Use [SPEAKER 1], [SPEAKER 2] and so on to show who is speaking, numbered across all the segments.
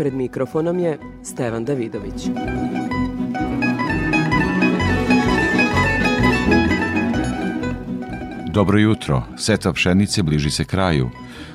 [SPEAKER 1] Pred mikrofonom je Stevan Davidović.
[SPEAKER 2] Dobro jutro. Seta pšenice bliži se kraju.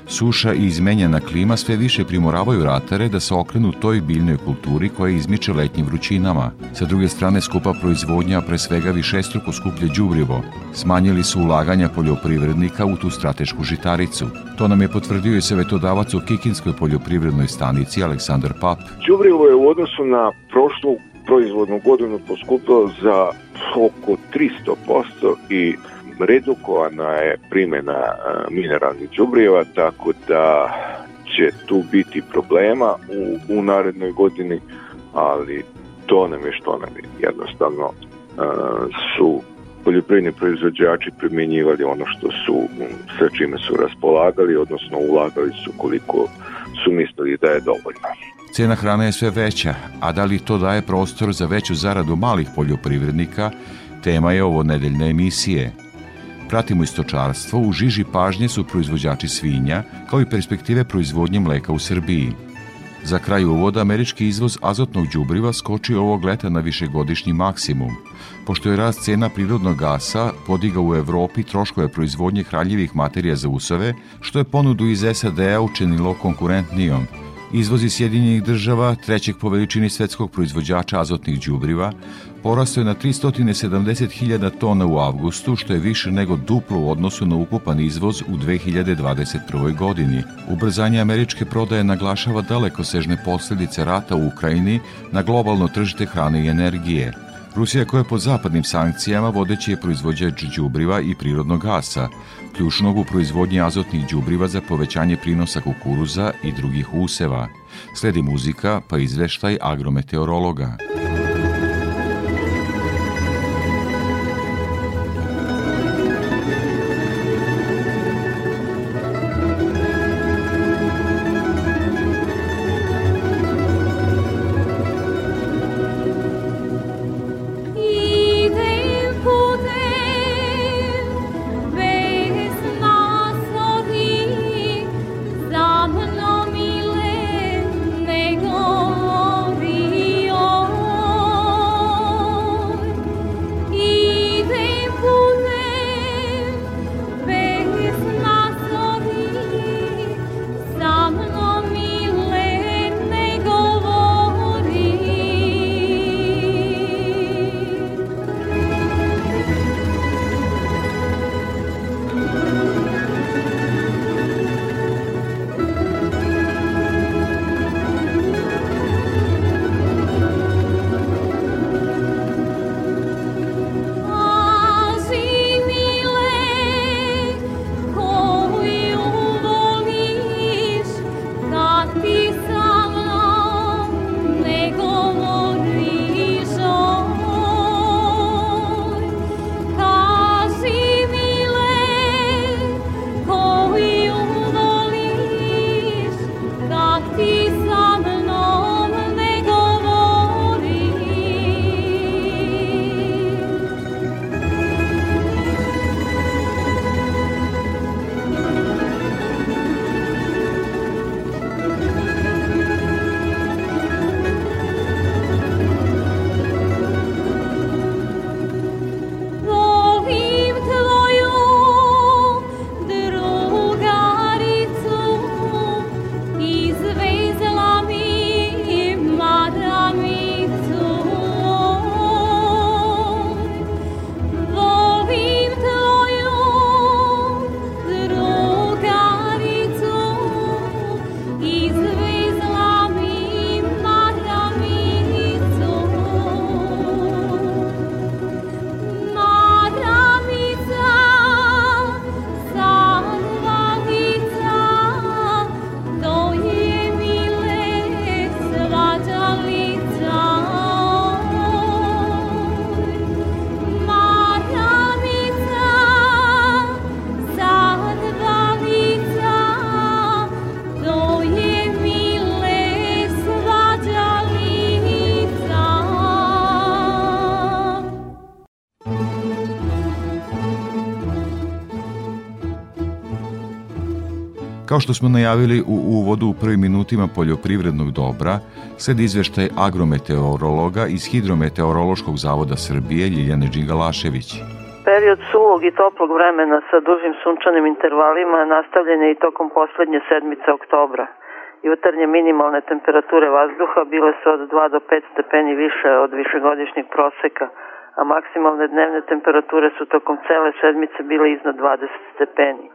[SPEAKER 2] Suša i izmenjena klima sve više primoravaju ratare da se okrenu toj biljnoj kulturi koja izmiče letnjim vrućinama. Sa druge strane skupa proizvodnja, pre svega višestruko skuplje đubrivo, smanjili su ulaganja poljoprivrednika u tu stratešku žitaricu. To nam je potvrdio i savetodavac u Kikinskoj poljoprivrednoj stanici Aleksandar Pap.
[SPEAKER 3] Đubrivo je u odnosu na prošlu proizvodnu godinu poskupilo za oko 300% i redukovana je primjena mineralnih đubriva, tako da će tu biti problema u, u narednoj godini, ali to nam je što nam je. Jednostavno su poljoprivredni proizvođači primjenjivali ono što su, sa čime su raspolagali, odnosno ulagali su koliko su mislili da je dovoljno.
[SPEAKER 2] Cena hrane je sve veća, a da li to daje prostor za veću zaradu malih poljoprivrednika, tema je ovo nedeljne emisije – Pratimo istočarstvo, u žiži pažnje su proizvođači svinja, kao i perspektive proizvodnje mleka u Srbiji. Za kraj uvoda američki izvoz azotnog đubriva skočio ovog leta na višegodišnji maksimum, pošto je rast cena prirodnog gasa podigao u Evropi troškove proizvodnje hranjivih materija za usove, što je ponudu iz SAD-a učinilo konkurentnijom, Izvoz iz Sjedinjenih država, trećeg po veličini svetskog proizvođača azotnih đubriva, porastao je na 370.000 tona u avgustu, što je više nego duplo u odnosu na ukupan izvoz u 2021. godini. Ubrzanje američke prodaje naglašava dalekosežne posledice rata u Ukrajini na globalno tržište hrane i energije. Rusija koja je pod zapadnim sankcijama vodeći je proizvođač đubriva i prirodnog gasa, ključnog u proizvodnji azotnih đubriva za povećanje prinosa kukuruza i drugih useva. Sledi muzika pa izveštaj agrometeorologa. Kao što smo najavili u uvodu u prvim minutima poljoprivrednog dobra, sled izveštaj agrometeorologa iz Hidrometeorološkog zavoda Srbije Ljiljane Đingalašević.
[SPEAKER 4] Period suvog i toplog vremena sa dužim sunčanim intervalima nastavljen je i tokom poslednje sedmice oktobra. Jutarnje minimalne temperature vazduha bile su od 2 do 5 stepeni više od višegodišnjeg proseka, a maksimalne dnevne temperature su tokom cele sedmice bile iznad 20 stepeni.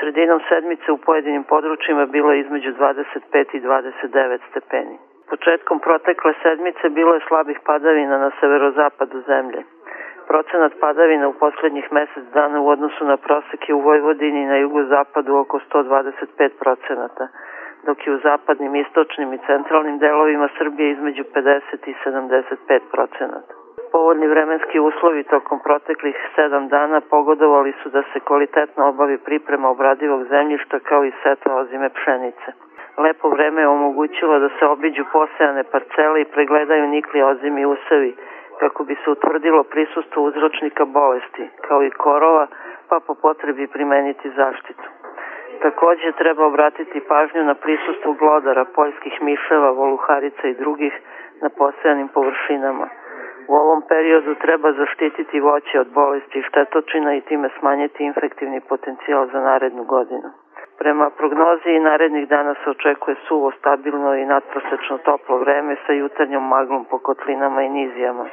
[SPEAKER 4] Sredinom sedmice u pojedinim područjima bilo je između 25 i 29 stepeni. Početkom protekle sedmice bilo je slabih padavina na severozapadu zemlje. Procenat padavina u poslednjih mesec dana u odnosu na prosek je u Vojvodini i na jugozapadu oko 125 procenata, dok je u zapadnim, istočnim i centralnim delovima Srbije između 50 i 75 procenata povoljni vremenski uslovi tokom proteklih sedam dana pogodovali su da se kvalitetno obavi priprema obradivog zemljišta kao i setva ozime pšenice. Lepo vreme je omogućilo da se obiđu posejane parcele i pregledaju nikli ozimi usevi, kako bi se utvrdilo prisustvo uzročnika bolesti, kao i korova, pa po potrebi primeniti zaštitu. Takođe treba obratiti pažnju na prisustvo glodara, poljskih miševa, voluharica i drugih na posejanim površinama – U ovom periodu treba zaštititi voće od bolesti i štetočina i time smanjiti infektivni potencijal za narednu godinu. Prema prognozi i narednih dana se očekuje suvo, stabilno i nadprosečno toplo vreme sa jutarnjom maglom po kotlinama i nizijama.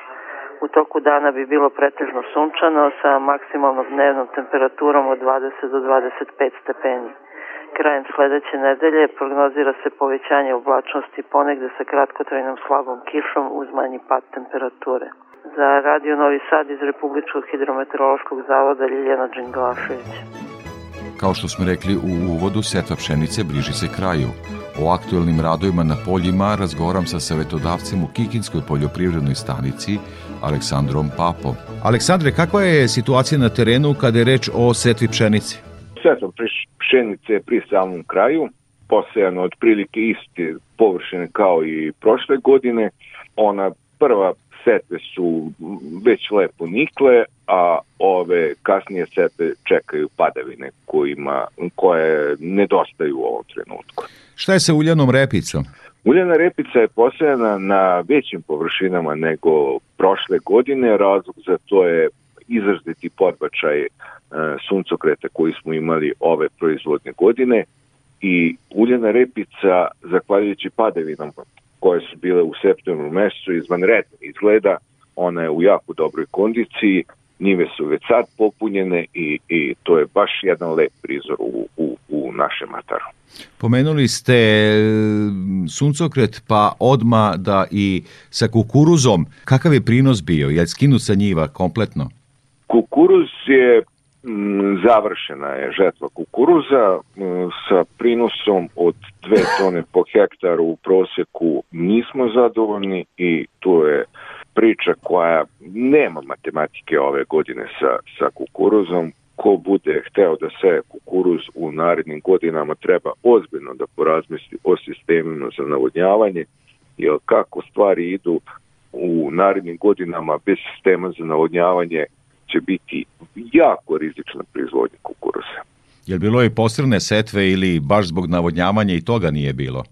[SPEAKER 4] U toku dana bi bilo pretežno sunčano sa maksimalnom dnevnom temperaturom od 20 do 25 stepeni. Krajem sledeće nedelje prognozira se povećanje oblačnosti ponegde sa kratkotrajnom slabom kišom uz manji pad temperature. Za Radio Novi Sad iz Republičkog hidrometeorološkog zavoda Ljiljana Đinglašević.
[SPEAKER 2] Kao što smo rekli u uvodu, setva pšenice bliži se kraju. O aktuelnim radovima na poljima razgovaram sa savetodavcem u Kikinskoj poljoprivrednoj stanici, Aleksandrom Papom. Aleksandre, kakva je situacija na terenu kada je reč o setvi pšenice?
[SPEAKER 3] Setva pšenice pri samom kraju, posejano otprilike iste površine kao i prošle godine. Ona prva setve su već lepo nikle, a ove kasnije setve čekaju padavine kojima, koje nedostaju u ovom trenutku.
[SPEAKER 2] Šta je sa uljanom repicom?
[SPEAKER 3] Uljana repica je posejana na većim površinama nego prošle godine. Razlog za to je izraziti podbačaj suncokreta koji smo imali ove proizvodne godine i uljena repica, zahvaljujući padevinama koje su bile u septembru mesecu izvanredno izgleda, ona je u jako dobroj kondiciji, njive su već sad popunjene i, i to je baš jedan lep prizor u, u, u našem mataru.
[SPEAKER 2] Pomenuli ste e, suncokret, pa odma da i sa kukuruzom. Kakav je prinos bio? Je skinut sa njiva kompletno?
[SPEAKER 3] Kukuruz je završena je žetva kukuruza mm, sa prinosom od 2 tone po hektaru u proseku nismo zadovoljni i tu je priča koja nema matematike ove godine sa, sa kukuruzom. Ko bude hteo da se kukuruz u narednim godinama treba ozbiljno da porazmisli o sistemima za navodnjavanje jer kako stvari idu u narednim godinama bez sistema za navodnjavanje će biti jako rizična proizvodnja kukuruza.
[SPEAKER 2] Je bilo i posrne setve ili baš zbog navodnjavanja i toga nije bilo?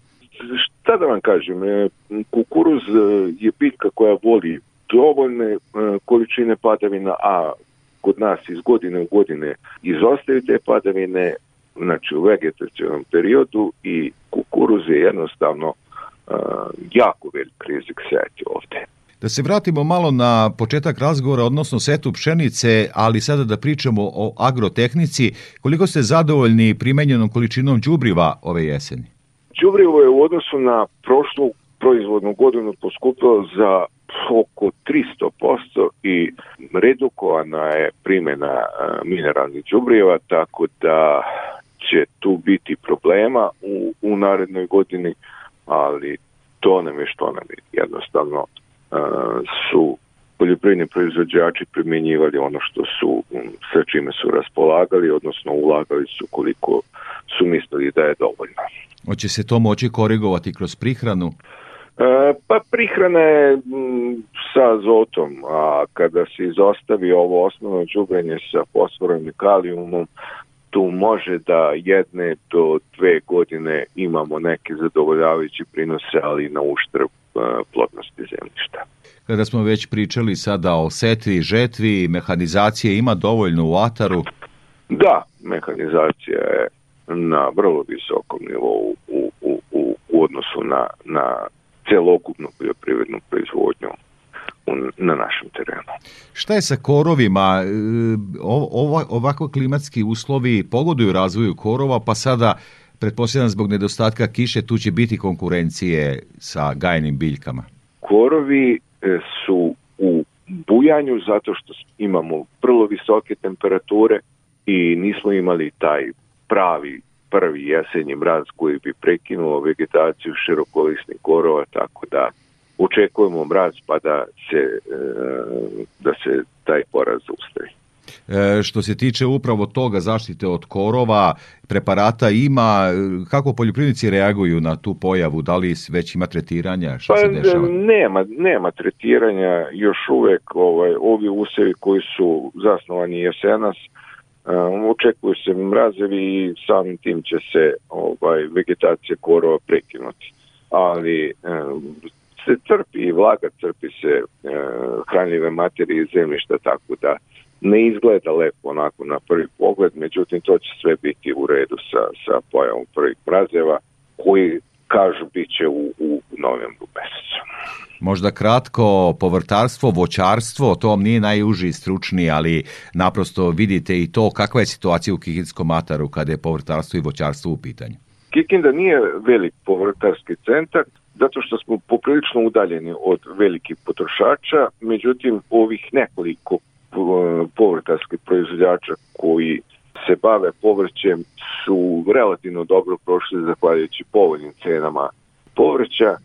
[SPEAKER 3] Šta da vam kažem, e, kukuruz e, je biljka koja voli dovoljne e, količine padavina, a kod nas iz godine u godine izostaju te padavine, znači u vegetacijnom periodu i kukuruz je jednostavno jako velik rizik sejati ovde.
[SPEAKER 2] Da se vratimo malo na početak razgovora, odnosno setu pšenice, ali sada da pričamo o agrotehnici. Koliko ste zadovoljni primenjenom količinom đubriva ove jeseni?
[SPEAKER 3] Đubrivo je u odnosu na prošlu proizvodnu godinu poskupilo za oko 300% i redukovana je primjena mineralnih đubriva, tako da će tu biti problema u, u narednoj godini, ali to nam je što nam je. Jednostavno su poljoprivredni proizvođači primjenjivali ono što su, sa čime su raspolagali, odnosno ulagali su koliko su mislili da je dovoljno.
[SPEAKER 2] Hoće se to moći korigovati kroz prihranu?
[SPEAKER 3] E, pa prihrana je sa azotom, a kada se izostavi ovo osnovno džubrenje sa fosforom i kalijumom, tu može da jedne do dve godine imamo neke zadovoljavajuće prinose, ali na uštrb uh, plodnosti zemljišta.
[SPEAKER 2] Kada smo već pričali sada o setvi, žetvi, mehanizacije ima dovoljno u ataru?
[SPEAKER 3] Da, mehanizacija je na vrlo visokom nivou u, u, u, u odnosu na, na celokupnu poljoprivrednu proizvodnju na našem terenu.
[SPEAKER 2] Šta je sa korovima? E, ovo, ovako klimatski uslovi pogoduju razvoju korova, pa sada pretpostavljam zbog nedostatka kiše tu će biti konkurencije sa gajenim biljkama.
[SPEAKER 3] Korovi e, su u bujanju zato što imamo vrlo visoke temperature i nismo imali taj pravi prvi jesenji mraz koji bi prekinuo vegetaciju širokolisnih korova, tako da očekujemo mraz pa da se, e, da se taj poraz zaustavi.
[SPEAKER 2] E, što se tiče upravo toga zaštite od korova, preparata ima, kako poljoprivrednici reaguju na tu pojavu, da li već ima tretiranja, šta pa, se dešava?
[SPEAKER 3] Nema, nema tretiranja, još uvek ovaj, ovi usevi koji su zasnovani jesenas, um, očekuju se mrazevi i samim tim će se ovaj, vegetacija korova prekinuti. Ali um, se crpi vlaga, crpi se e, hranljive materije iz zemljišta, tako da ne izgleda lepo onako na prvi pogled, međutim to će sve biti u redu sa, sa pojavom prvih mrazeva koji kažu bit će u, u novembru mesecu.
[SPEAKER 2] Možda kratko, povrtarstvo, voćarstvo, to vam nije najuži stručni, ali naprosto vidite i to kakva je situacija u Kikinskom ataru kada je povrtarstvo i voćarstvo u pitanju.
[SPEAKER 3] Kikinda nije velik povrtarski centar, zato što smo poprilično udaljeni od velikih potrošača, međutim ovih nekoliko povrtarskih proizvođača koji se bave povrćem su relativno dobro prošli zahvaljujući povoljnim cenama povrća. E,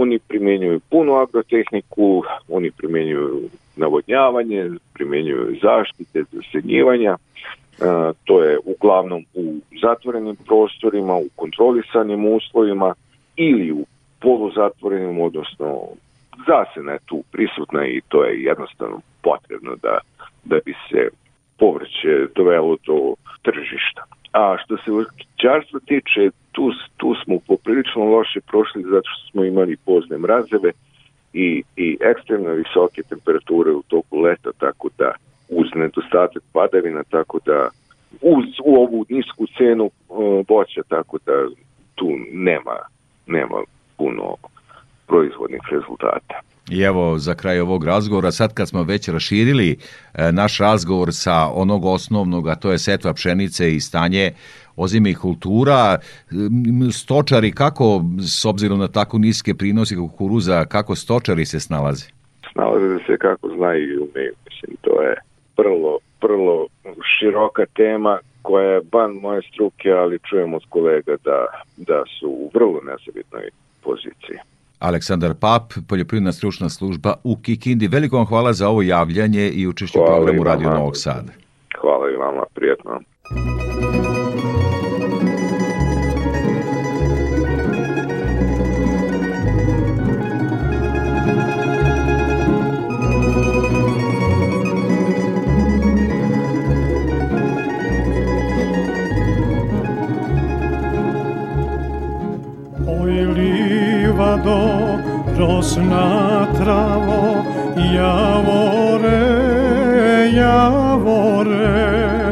[SPEAKER 3] oni primenjuju punu agrotehniku, oni primenjuju navodnjavanje, primenjuju zaštite, zasenjivanja. E, to je uglavnom u zatvorenim prostorima, u kontrolisanim uslovima ili u poluzatvorenim, odnosno zasena je tu prisutna i to je jednostavno potrebno da, da bi se povrće dovelo do tržišta. A što se vrćarstva tiče, tu, tu smo poprilično loše prošli zato što smo imali pozne mrazeve i, i ekstremno visoke temperature u toku leta, tako da uz nedostatak padavina, tako da uz u ovu nisku cenu voća, tako da tu nema, nema puno proizvodnih rezultata.
[SPEAKER 2] I evo za kraj ovog razgovora, sad kad smo već raširili e, naš razgovor sa onog osnovnog, a to je setva pšenice i stanje ozimih kultura, stočari kako, s obzirom na tako niske prinosi kukuruza, kako stočari se snalaze?
[SPEAKER 3] Snalaze se kako znaju i umeju, mislim, to je prlo, prlo široka tema koja je ban moje struke, ali čujemo od kolega da, da su u vrlo nezabitnoj poziciji.
[SPEAKER 2] Aleksandar Pap, poljoprivredna stručna služba u Kikindi. Veliko vam hvala za ovo javljanje i učešće u programu Radio Novog Sada.
[SPEAKER 3] Hvala i vama, prijetno.
[SPEAKER 5] Rosna travo, javore, javore,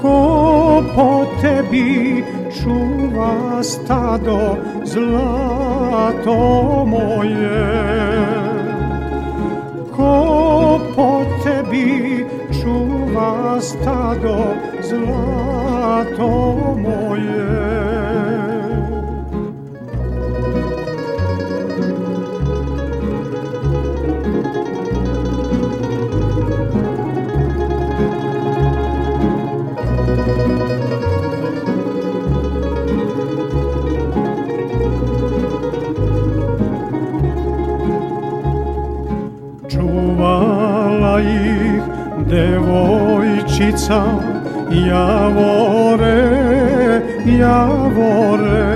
[SPEAKER 5] ko po tebi čuva stado, zlato moje. Ko po tebi čuva stado, zlato moje. Devojčica Javore, javore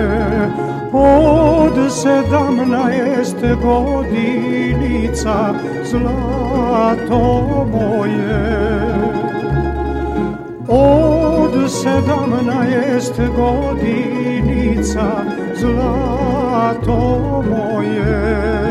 [SPEAKER 5] Od sedamnaest godinica Zlato moje od sedamnaest godinica zlato moje.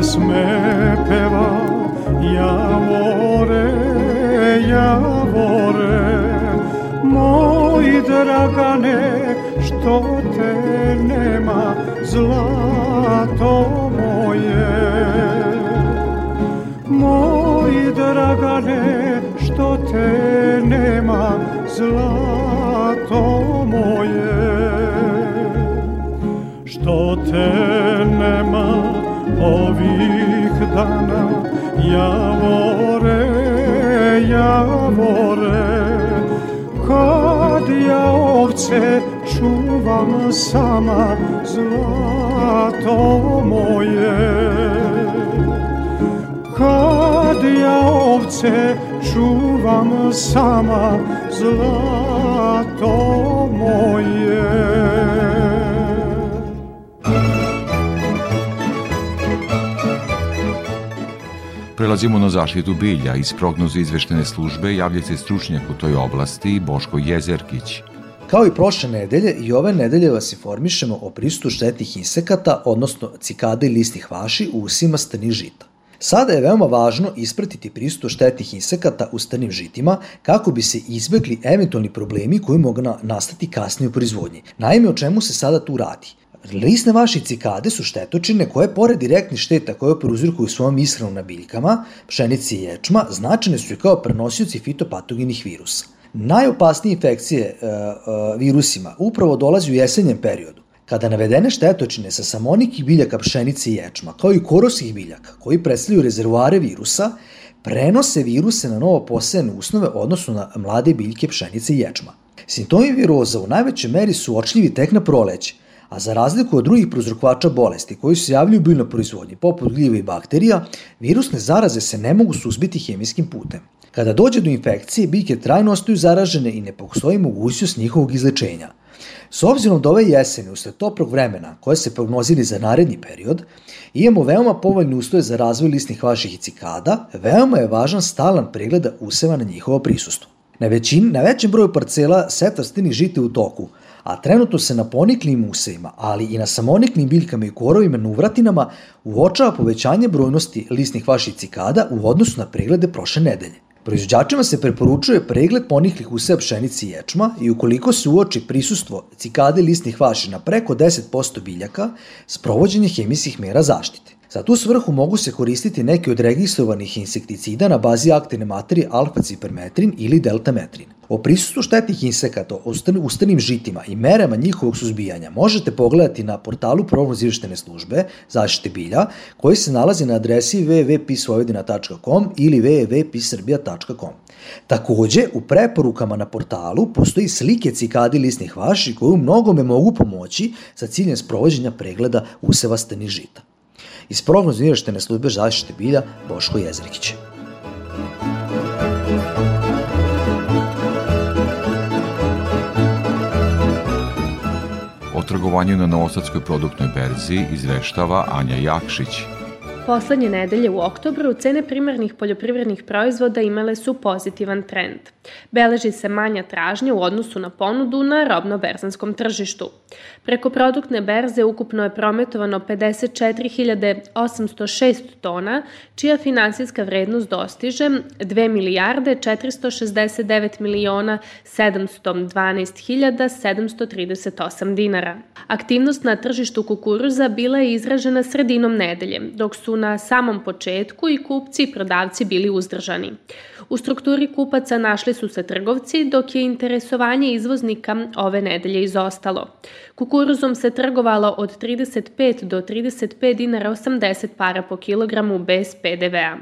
[SPEAKER 5] Pesme peva Javore, javore Moj dragane, što te nema Zlato moje. Moj dragane, što te nema Zlato moje. Što te ovih dana javore, javore kad ja ovce čuvam sama zlato moje. Kad ja ovce čuvam sama zlato
[SPEAKER 2] Prelazimo na zaštitu bilja. Iz prognoze izveštene službe javlja se stručnjak u toj oblasti Boško Jezerkić.
[SPEAKER 6] Kao i prošle nedelje, i ove nedelje vas informišemo o pristupu štetnih insekata, odnosno cikada i listih vaši u usima strnih žita. Sada je veoma važno ispratiti pristup štetnih insekata u strnim žitima kako bi se izbegli eventualni problemi koji mogu nastati kasnije u proizvodnji. Naime, o čemu se sada tu radi? Lisne vaši cikade su štetočine koje, pored direktnih šteta koje prouzrokuju svojom ishranom na biljkama, pšenici i ječma, značajne su i kao prenosioci fitopatogenih virusa. Najopasnije infekcije e, e, virusima upravo dolazi u jesenjem periodu, kada navedene štetočine sa samonikih biljaka pšenice i ječma, kao i koroskih biljaka, koji predstavljaju rezervoare virusa, prenose viruse na novo posejene usnove, odnosno na mlade biljke pšenice i ječma. Simptomi viroza u najvećoj meri su očljivi tek na proleće, a za razliku od drugih prouzrokovača bolesti koji se javljaju u biljnoj proizvodnji, poput gljiva i bakterija, virusne zaraze se ne mogu suzbiti hemijskim putem. Kada dođe do infekcije, biljke trajno ostaju zaražene i ne postoji mogućnost njihovog izlečenja. S obzirom da ove jesene, usled toprog vremena, koje se prognozili za naredni period, imamo veoma povoljne uslove za razvoj listnih vaših i cikada, veoma je važan stalan pregled useva na njihovo prisustvo. Na, većin, na većem broju parcela setva stinih žite u toku, a trenutno se na poniklim usevima, ali i na samoniklim biljkama i korovima na uvratinama uočava povećanje brojnosti lisnih vaših cikada u odnosu na preglede prošle nedelje. Proizvođačima se preporučuje pregled poniklih useva pšenice i ječma i ukoliko se uoči prisustvo cikade listnih vaši na preko 10% biljaka, sprovođenje hemijskih mera zaštite. Za tu svrhu mogu se koristiti neki od registrovanih insekticida na bazi aktivne materije alfa-cipermetrin ili deltametrin. O prisustvu štetnih insekata u stanim žitima i merama njihovog suzbijanja možete pogledati na portalu prognozivštene službe zaštite bilja koji se nalazi na adresi www.pisvojvodina.com ili www.pisrbija.com. Takođe, u preporukama na portalu postoji slike cikadi lisnih vaši koje u mnogome mogu pomoći sa ciljem sprovođenja pregleda useva stanih žita. Iz prognoz izveštene službe zaštite bilja Boško Jezrikić.
[SPEAKER 2] O trgovanju na Novosadskoj produktnoj berzi izveštava Anja Jakšić.
[SPEAKER 7] Poslednje nedelje u oktobru cene primarnih poljoprivrednih proizvoda imale su pozitivan trend. Beleži se manja tražnja u odnosu na ponudu na robno-berzanskom tržištu. Preko produktne berze ukupno je prometovano 54.806 tona, čija finansijska vrednost dostiže 2 milijarde 469 miliona 712.738 dinara. Aktivnost na tržištu kukuruza bila je izražena sredinom nedelje, dok su na samom početku i kupci i prodavci bili uzdržani. U strukturi kupaca našli su se trgovci, dok je interesovanje izvoznika ove nedelje izostalo. Kukuruzom se trgovalo od 35 do 35 dinara 80 para po kilogramu bez PDV-a.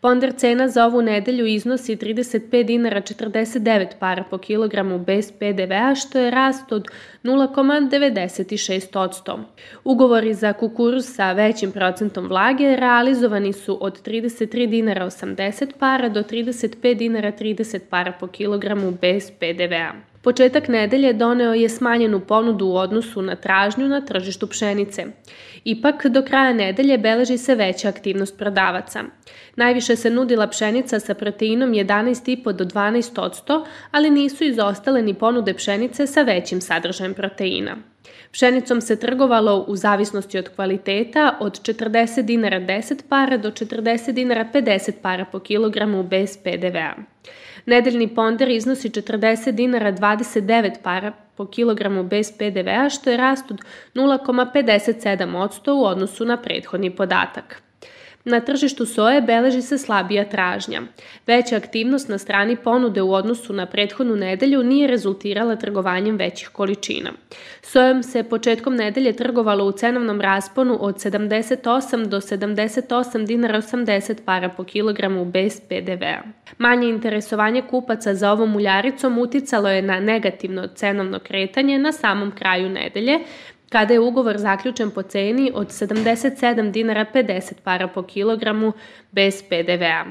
[SPEAKER 7] Ponder cena za ovu nedelju iznosi 35 dinara 49 para po kilogramu bez PDV-a, što je rast od 0,96%. Ugovori za kukuruz sa većim procentom vlage realizovani su od 33 dinara 80 para do 35 dinara 30 para po kilogramu bez PDV-a. Početak nedelje doneo je smanjenu ponudu u odnosu na tražnju na tržištu pšenice. Ipak, do kraja nedelje beleži se veća aktivnost prodavaca. Najviše se nudila pšenica sa proteinom 11,5 do 12 ali nisu izostale ni ponude pšenice sa većim sadržajem proteina. Pšenicom se trgovalo u zavisnosti od kvaliteta od 40 dinara 10 para do 40 dinara 50 para po kilogramu bez PDV-a. Nedeljni ponder iznosi 40 dinara 29 para po kilogramu bez PDV-a, što je rast od 0,57% u odnosu na prethodni podatak. Na tržištu soje beleži se slabija tražnja. Veća aktivnost na strani ponude u odnosu na prethodnu nedelju nije rezultirala trgovanjem većih količina. Sojom se početkom nedelje trgovalo u cenovnom rasponu od 78 do 78 dinara 80 para po kilogramu bez PDV-a. Manje interesovanje kupaca za ovom uljaricom uticalo je na negativno cenovno kretanje na samom kraju nedelje, kada je ugovor zaključen po ceni od 77 dinara 50 para po kilogramu bez PDV-a.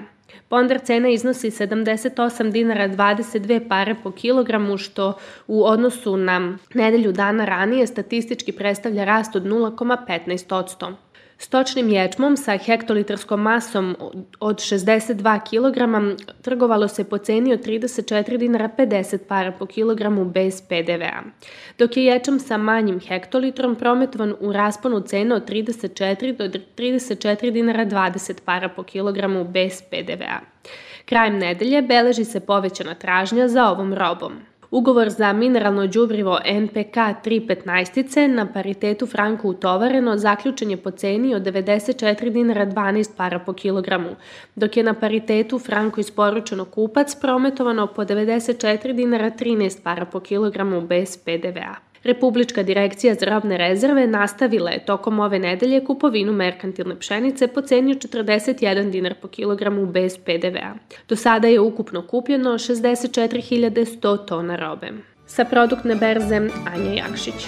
[SPEAKER 7] Ponder cena iznosi 78 dinara 22 pare po kilogramu, što u odnosu na nedelju dana ranije statistički predstavlja rast od 0,15%. Stočnim ječmom sa hektolitarskom masom od 62 kg trgovalo se po ceni od 34 dinara 50 para po kilogramu bez PDV-a, dok je ječam sa manjim hektolitrom prometovan u rasponu cene od 34 do 34 dinara 20 para po kilogramu bez PDV-a. Krajem nedelje beleži se povećana tražnja za ovom robom. Ugovor za mineralno đubrivo NPK 315 na paritetu franku utovareno zaključen je po ceni od 94 dinara 12 para po kilogramu, dok je na paritetu franku isporučeno kupac prometovano po 94 dinara 13 para po kilogramu bez PDV-a. Republička direkcija za robne rezerve nastavila je tokom ove nedelje kupovinu merkantilne pšenice po ceni od 41 dinar po kilogramu bez PDV-a. Do sada je ukupno kupljeno 64.100 tona robe. Sa produktne berze Anja Jakšić.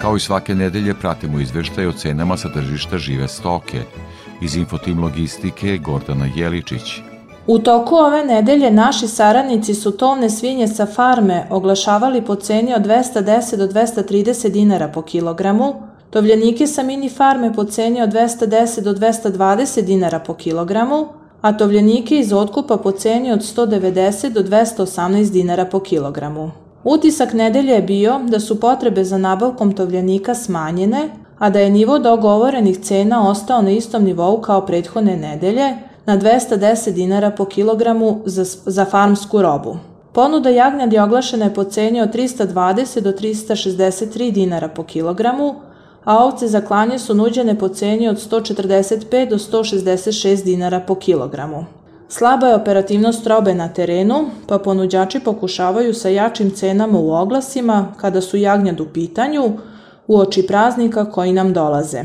[SPEAKER 2] Kao i svake nedelje pratimo izveštaje o cenama sa tržišta žive stoke – Iz Infotim Logistike Gordana Jeličić.
[SPEAKER 8] U toku ove nedelje naši saradnici su tovne svinje sa farme oglašavali po ceni od 210 do 230 dinara po kilogramu, tovljenike sa mini farme po ceni od 210 do 220 dinara po kilogramu, a tovljenike iz otkupa po ceni od 190 do 218 dinara po kilogramu. Utisak nedelje je bio da su potrebe za nabavkom tovljenika smanjene, a da je nivo dogovorenih cena ostao na istom nivou kao prethodne nedelje, na 210 dinara po kilogramu za, za farmsku robu. Ponuda jagnjadi oglašena je po ceni od 320 do 363 dinara po kilogramu, a ovce za klanje su nuđene po ceni od 145 do 166 dinara po kilogramu. Slaba je operativnost robe na terenu, pa ponuđači pokušavaju sa jačim cenama u oglasima kada su jagnjad u pitanju, u oči praznika koji nam dolaze.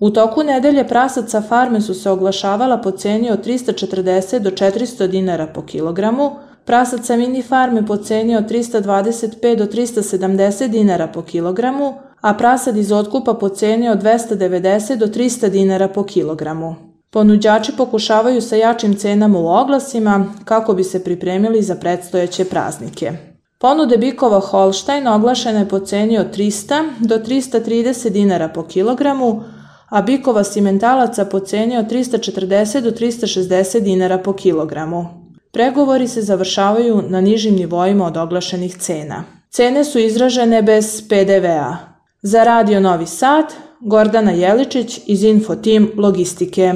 [SPEAKER 8] U toku nedelje prasaca farme su se oglašavala po ceni od 340 do 400 dinara po kilogramu, prasaca mini farme po ceni od 325 do 370 dinara po kilogramu, a prasad iz otkupa po ceni od 290 do 300 dinara po kilogramu. Ponuđači pokušavaju sa jačim cenama u oglasima kako bi se pripremili za predstojeće praznike. Ponude bikova Holstein oglašene po ceni od 300 do 330 dinara po kilogramu, a bikova simentalaca po ceni od 340 do 360 dinara po kilogramu. Pregovori se završavaju na nižim nivoima od oglašenih cena. Cene su izražene bez PDV-a. Za Radio Novi Sad, Gordana Jeličić iz Infotim Logistike.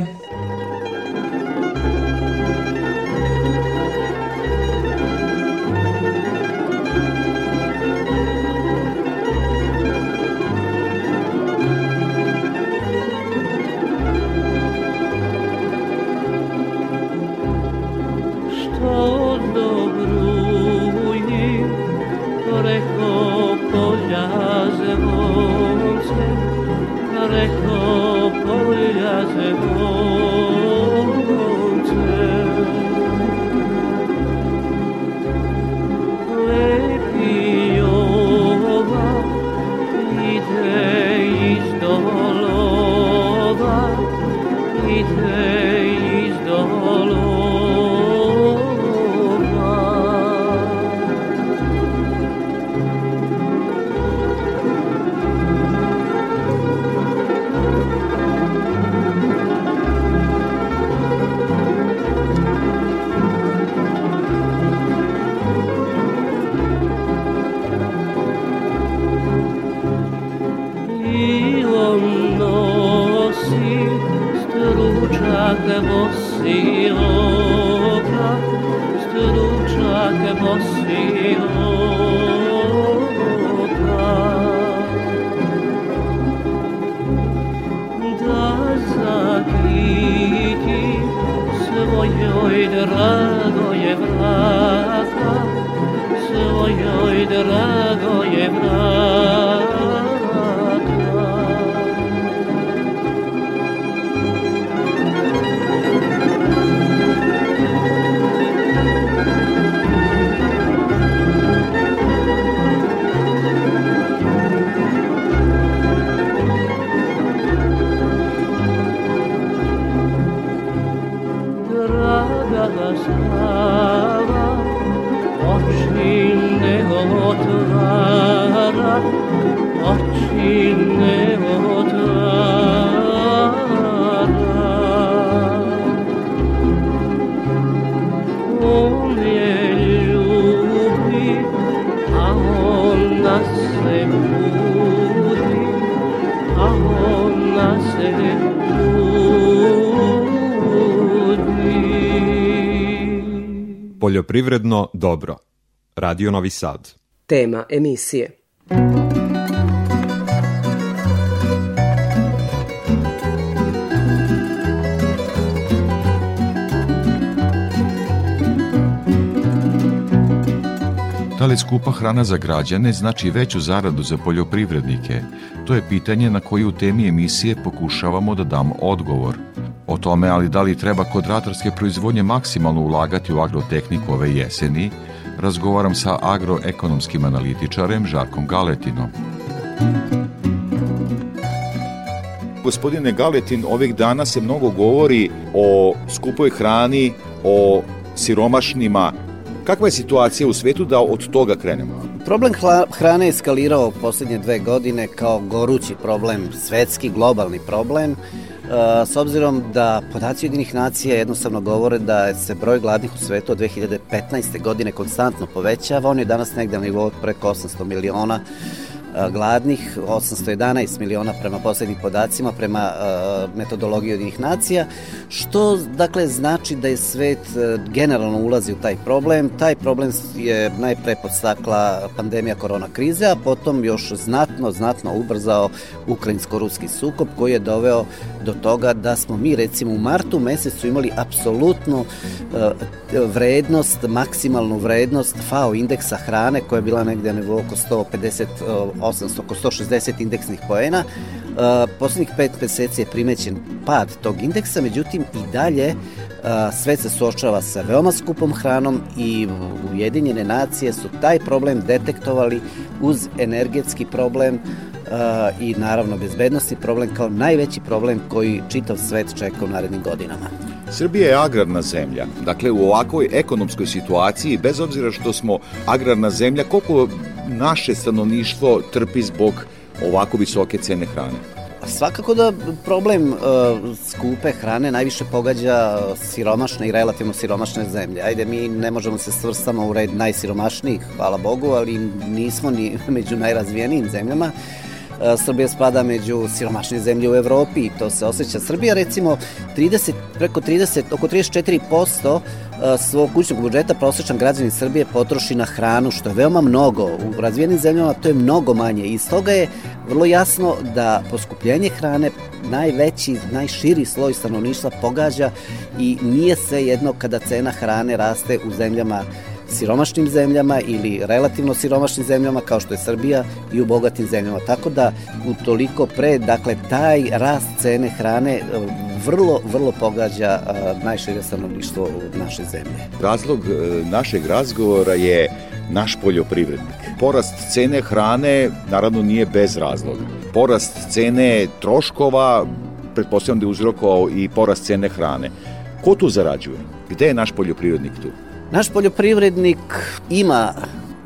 [SPEAKER 9] The rein. Poljoprivredno dobro. Radio Novi Sad.
[SPEAKER 1] Tema emisije.
[SPEAKER 2] Da li skupa hrana za građane znači veću zaradu za poljoprivrednike? To je pitanje na koje u temi emisije pokušavamo da dam odgovor. O tome, ali da li treba kod ratarske proizvodnje maksimalno ulagati u agrotehniku ove jeseni, razgovaram sa agroekonomskim analitičarem Žarkom Galetinom.
[SPEAKER 10] Gospodine Galetin, ovih dana se mnogo govori o skupoj hrani, o siromašnima. Kakva je situacija u svetu da od toga krenemo?
[SPEAKER 11] Problem hrane je eskalirao poslednje dve godine kao gorući problem, svetski, globalni problem s obzirom da podaci jedinih nacija jednostavno govore da se broj gladnih u svetu od 2015. godine konstantno povećava, on je danas negde na nivou preko 800 miliona gladnih, 811 miliona prema poslednjim podacima, prema metodologiji jedinih nacija, što dakle znači da je svet generalno ulazi u taj problem. Taj problem je najpre podstakla pandemija korona krize, a potom još znatno, znatno ubrzao ukrajinsko-ruski sukob koji je doveo do toga da smo mi recimo u martu mesecu imali apsolutnu vrednost, maksimalnu vrednost FAO indeksa hrane koja je bila negde na nivou oko 150 800, oko 160 indeksnih poena. Uh, poslednjih pet meseci je primećen pad tog indeksa, međutim i dalje uh, svet se suočava sa veoma skupom hranom i Ujedinjene nacije su taj problem detektovali uz energetski problem uh, i naravno bezbednostni problem kao najveći problem koji čitav svet čeka u narednim godinama.
[SPEAKER 10] Srbija je agrarna zemlja. Dakle, u ovakvoj ekonomskoj situaciji, bez obzira što smo agrarna zemlja, koliko naše stanovništvo trpi zbog ovako visoke cene hrane?
[SPEAKER 11] Svakako da problem uh, skupe hrane najviše pogađa siromašne i relativno siromašne zemlje. Ajde, mi ne možemo se svrstamo u red najsiromašnijih, hvala Bogu, ali nismo ni među najrazvijenijim zemljama. Srbija spada među siromašnije zemlje u Evropi i to se osjeća. Srbija recimo 30, preko 30, oko 34% svog kućnog budžeta prosječan građanin Srbije potroši na hranu, što je veoma mnogo. U razvijenim zemljama to je mnogo manje i stoga je vrlo jasno da poskupljenje hrane najveći, najširi sloj stanovništva pogađa i nije se jedno kada cena hrane raste u zemljama siromašnim zemljama ili relativno siromašnim zemljama kao što je Srbija i u bogatim zemljama. Tako da utoliko pre, dakle, taj rast cene hrane e, vrlo, vrlo pogađa najšire stanovništvo naše zemlje.
[SPEAKER 2] Razlog e, našeg razgovora je naš poljoprivrednik. Porast cene hrane naravno nije bez razloga. Porast cene troškova pretpostavljam da je uzrokovao i porast cene hrane. Ko tu zarađuje? Gde je naš poljoprivrednik tu?
[SPEAKER 11] Naš poljoprivrednik ima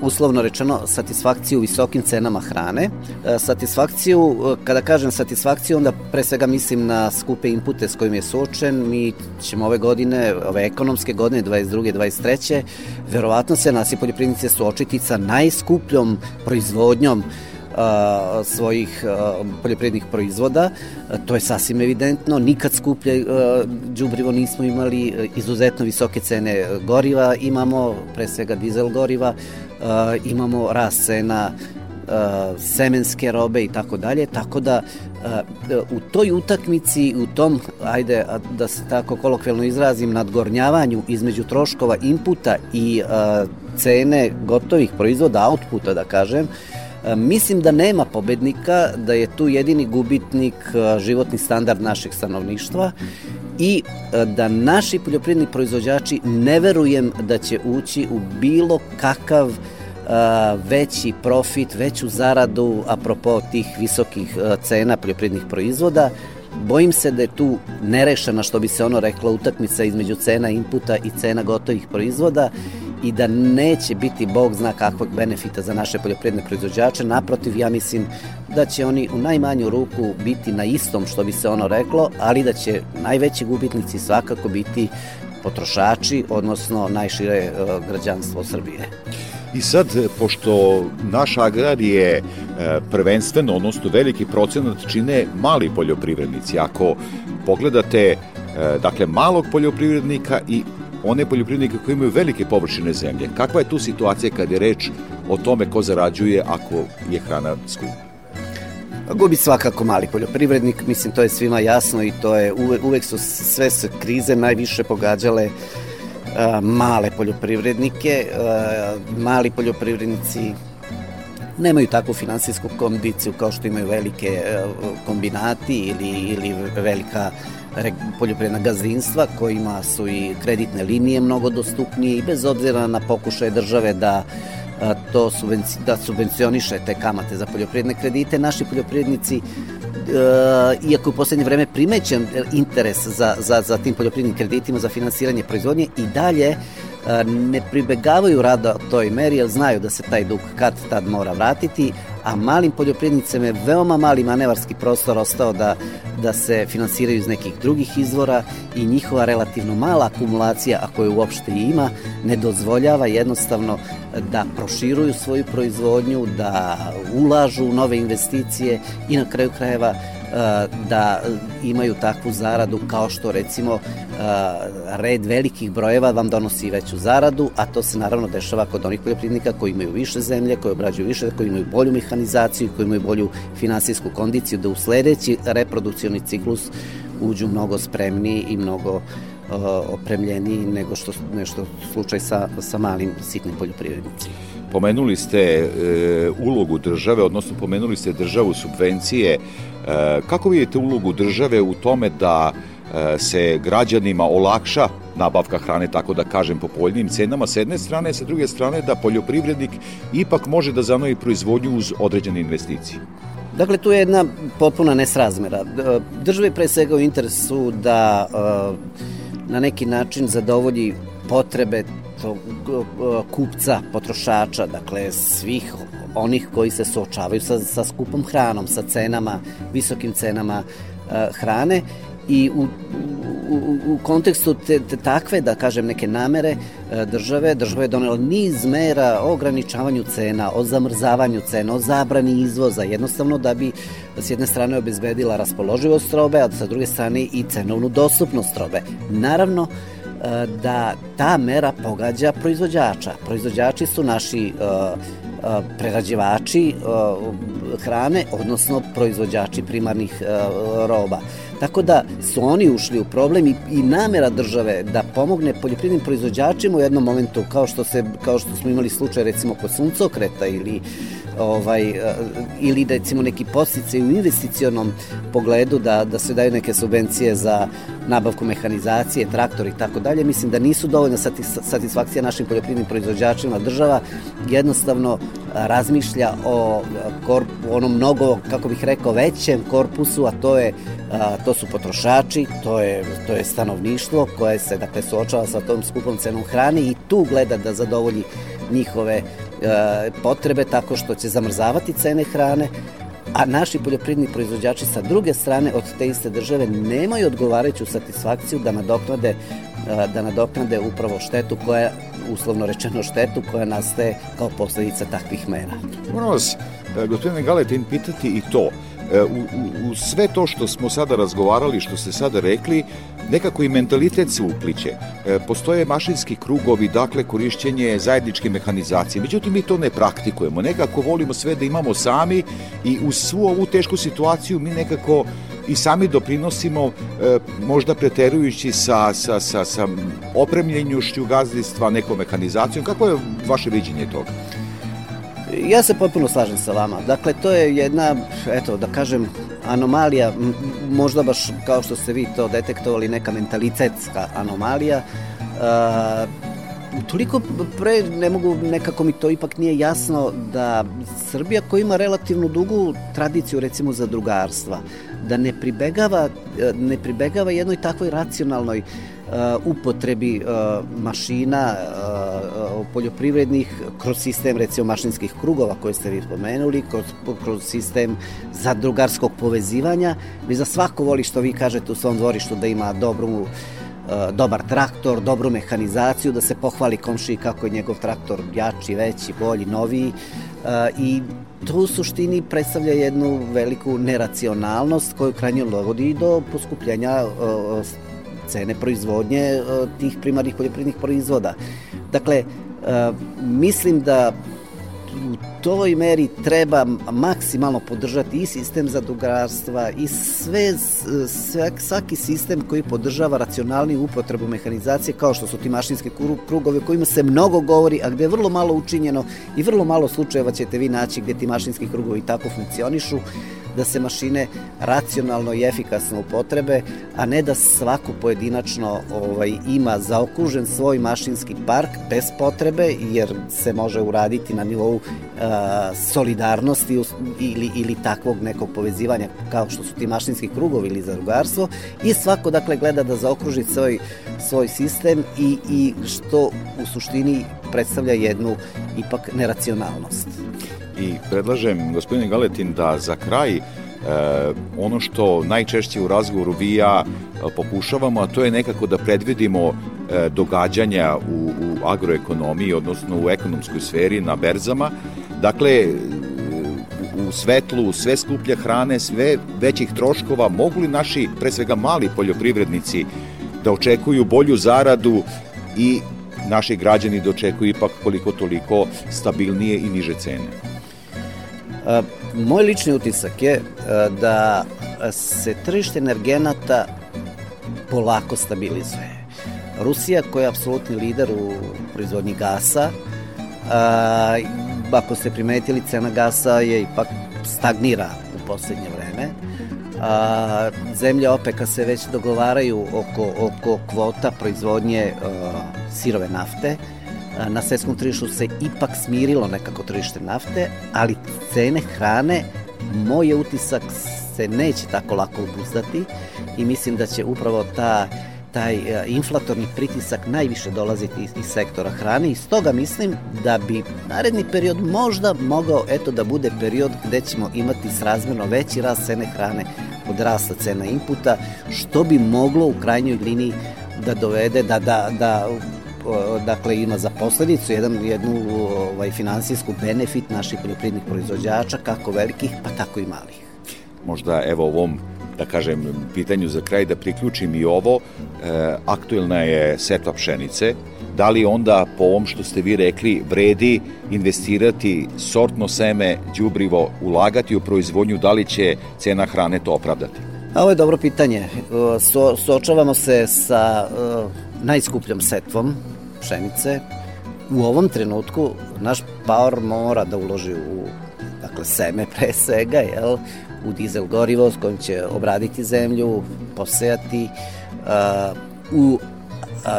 [SPEAKER 11] uslovno rečeno satisfakciju visokim cenama hrane. E, satisfakciju, e, kada kažem satisfakciju, onda pre svega mislim na skupe inpute s kojim je suočen. Mi ćemo ove godine, ove ekonomske godine, 22. 23. verovatno se nasi poljoprivrednici suočiti sa najskupljom proizvodnjom svojih a, poljoprivrednih proizvoda. To je sasvim evidentno. Nikad skuplje đubrivo nismo imali, izuzetno visoke cene goriva imamo, pre svega dizel goriva, imamo rast cena semenske robe i tako dalje, tako da u toj utakmici, u tom, ajde da se tako kolokvijalno izrazim, nadgornjavanju između troškova inputa i cene gotovih proizvoda, outputa da kažem, Mislim da nema pobednika, da je tu jedini gubitnik životni standard našeg stanovništva i da naši poljoprivredni proizvođači ne verujem da će ući u bilo kakav veći profit, veću zaradu apropo tih visokih cena poljoprivrednih proizvoda. Bojim se da je tu nerešena, što bi se ono rekla, utakmica između cena inputa i cena gotovih proizvoda i da neće biti Bog zna kakvog benefita za naše poljoprivredne proizvođače. Naprotiv, ja mislim da će oni u najmanju ruku biti na istom što bi se ono reklo, ali da će najveći gubitnici svakako biti potrošači, odnosno najšire e, građanstvo Srbije.
[SPEAKER 2] I sad, pošto naš agrar je e, prvenstveno, odnosno veliki procenat čine mali poljoprivrednici, ako pogledate e, dakle malog poljoprivrednika i one poljoprivrednike koji imaju velike površine zemlje. Kakva je tu situacija kad je reč o tome ko zarađuje ako je hrana skupa?
[SPEAKER 11] Gubi svakako mali poljoprivrednik, mislim to je svima jasno i to je uvek, su sve se krize najviše pogađale male poljoprivrednike, mali poljoprivrednici nemaju takvu finansijsku kondiciju kao što imaju velike kombinati ili, ili velika poljoprivredna gazdinstva kojima su i kreditne linije mnogo dostupnije i bez obzira na pokušaje države da to subvenci, da subvencioniše te kamate za poljoprivredne kredite, naši poljoprivrednici iako u poslednje vreme primećen interes za, za, za tim poljoprivrednim kreditima za finansiranje proizvodnje i dalje ne pribegavaju rada toj meri jer znaju da se taj dug kad tad mora vratiti, a malim poljoprivrednicama je veoma mali manevarski prostor ostao da, da se finansiraju iz nekih drugih izvora i njihova relativno mala akumulacija, ako je uopšte ima, ne dozvoljava jednostavno da proširuju svoju proizvodnju, da ulažu u nove investicije i na kraju krajeva da imaju takvu zaradu kao što recimo red velikih brojeva vam donosi veću zaradu, a to se naravno dešava kod onih poljoprivrednika koji imaju više zemlje, koji obrađuju više, koji imaju bolju mehanizaciju, koji imaju bolju finansijsku kondiciju, da u sledeći reprodukcioni ciklus uđu mnogo spremniji i mnogo opremljeniji nego što nešto slučaj sa, sa malim sitnim poljoprivrednicima.
[SPEAKER 2] Pomenuli ste e, ulogu države, odnosno pomenuli ste državu subvencije. E, kako vidite ulogu države u tome da e, se građanima olakša nabavka hrane, tako da kažem, po poljnim cenama s jedne strane, sa druge strane da poljoprivrednik ipak može da zanovi proizvodnju uz određene investicije?
[SPEAKER 11] Dakle, tu je jedna potpuna nesrazmera. Države pre svega u interesu da na neki način zadovolji potrebe kupca, potrošača, dakle svih onih koji se suočavaju sa, sa skupom hranom, sa cenama, visokim cenama e, hrane i u, u, u kontekstu te, te takve, da kažem, neke namere e, države, država je donela niz mera o ograničavanju cena, o zamrzavanju cena, o zabrani izvoza, jednostavno da bi s jedne strane obezbedila raspoloživost robe, a sa druge strane i cenovnu dostupnost robe. Naravno, da ta mera pogađa proizvođača. Proizvođači su naši e, e, prerađivači hrane, odnosno proizvođači primarnih roba. Tako da su oni ušli u problem i, i namera države da pomogne poljoprivrednim proizvođačima u jednom momentu, kao što, se, kao što smo imali slučaj recimo kod suncokreta ili ovaj, eh, ili recimo neki postice u investicionom pogledu da, da se daju neke subvencije za nabavku mehanizacije, traktor i tako dalje, mislim da nisu dovoljna satisfakcija našim poljoprivrednim proizvođačima. Država jednostavno razmišlja o korp, onom mnogo, kako bih rekao, većem korpusu, a to je a, to su potrošači, to je, to je stanovništvo koje se dakle suočava sa tom skupom cenom hrane i tu gleda da zadovolji njihove E, potrebe tako što će zamrzavati cene hrane, a naši poljoprivredni proizvođači sa druge strane od te iste države nemaju odgovarajuću satisfakciju da nadoknade e, da nadoknade upravo štetu koja uslovno rečeno štetu koja nastaje kao posledica takvih mera.
[SPEAKER 2] Moram vas, e, gospodine Galetin, pitati i to. U, u, u sve to što smo sada razgovarali, što ste sada rekli, nekako i mentalitet se upliće. E, postoje mašinski krugovi, dakle korišćenje zajedničke mehanizacije. Međutim, mi to ne praktikujemo. Nekako volimo sve da imamo sami i uz svu ovu tešku situaciju mi nekako i sami doprinosimo e, možda preterujući sa, sa, sa, sa opremljenjušću gazdinstva nekom mehanizacijom. Kako je vaše viđenje toga?
[SPEAKER 11] Ja se potpuno slažem sa vama. Dakle, to je jedna, eto, da kažem, anomalija, možda baš kao što ste vi to detektovali, neka mentalitetska anomalija. Uh, toliko pre ne mogu, nekako mi to ipak nije jasno da Srbija koja ima relativno dugu tradiciju recimo za drugarstva, da ne pribegava, ne pribegava jednoj takvoj racionalnoj Uh, upotrebi uh, mašina uh, poljoprivrednih kroz sistem recimo mašinskih krugova koje ste vi spomenuli, kroz, kroz sistem zadrugarskog povezivanja. Vi za svako voli što vi kažete u svom dvorištu da ima dobru dobar traktor, dobru mehanizaciju, da se pohvali komšiji kako je njegov traktor jači, veći, bolji, noviji i to u suštini predstavlja jednu veliku neracionalnost koju krajnje dovodi do poskupljenja cene proizvodnje e, tih primarnih poljoprivrednih proizvoda. Dakle, e, mislim da u toj meri treba maksimalno podržati i sistem zadrugarstva i sve, sve, svaki sistem koji podržava racionalniju upotrebu mehanizacije kao što su ti mašinski krugovi o kojima se mnogo govori, a gde je vrlo malo učinjeno i vrlo malo slučajeva ćete vi naći gde ti mašinski krugovi tako funkcionišu da se mašine racionalno i efikasno upotrebe, a ne da svako pojedinačno ovaj, ima zaokružen svoj mašinski park bez potrebe, jer se može uraditi na nivou a, solidarnosti ili, ili takvog nekog povezivanja kao što su ti mašinski krugovi ili zadrugarstvo i svako dakle gleda da zaokruži svoj, svoj sistem i, i što u suštini predstavlja jednu ipak neracionalnost
[SPEAKER 2] i predlažem, gospodine Galetin, da za kraj e, ono što najčešće u razgovoru vi ja e, pokušavamo, a to je nekako da predvidimo e, događanja u, u agroekonomiji, odnosno u ekonomskoj sferi na berzama. Dakle, u svetlu sve skuplje hrane, sve većih troškova, mogu li naši, pre svega mali poljoprivrednici, da očekuju bolju zaradu i naši građani da očekuju ipak koliko toliko stabilnije i niže cene?
[SPEAKER 11] Moj lični utisak je da se tržište energenata polako stabilizuje. Rusija koja je apsolutni lider u proizvodnji gasa, ako ste primetili, cena gasa je ipak stagnira u poslednje vreme. A, zemlje OPEC-a se već dogovaraju oko, oko kvota proizvodnje a, sirove nafte na svetskom tržištu se ipak smirilo nekako tržište nafte, ali cene hrane, moj je utisak, se neće tako lako obuzdati i mislim da će upravo ta taj inflatorni pritisak najviše dolaziti iz, iz sektora hrane i stoga mislim da bi naredni period možda mogao eto da bude period gde ćemo imati srazmerno veći rast cene hrane od rasta cena inputa, što bi moglo u krajnjoj liniji da dovede da, da, da dakle ima za posledicu jedan, jednu ovaj, finansijsku benefit naših poljoprivrednih proizvođača, kako velikih, pa tako i malih.
[SPEAKER 2] Možda evo ovom da kažem, pitanju za kraj da priključim i ovo, e, aktuelna je setva pšenice, da li onda po ovom što ste vi rekli vredi investirati sortno seme, đubrivo, ulagati u proizvodnju, da li će cena hrane to opravdati?
[SPEAKER 11] A ovo je dobro pitanje. So, suočavamo se sa najskupljom setvom pšenice. U ovom trenutku naš paor mora da uloži u dakle, seme pre svega, jel? u dizel gorivo s kojim će obraditi zemlju, posejati, uh, u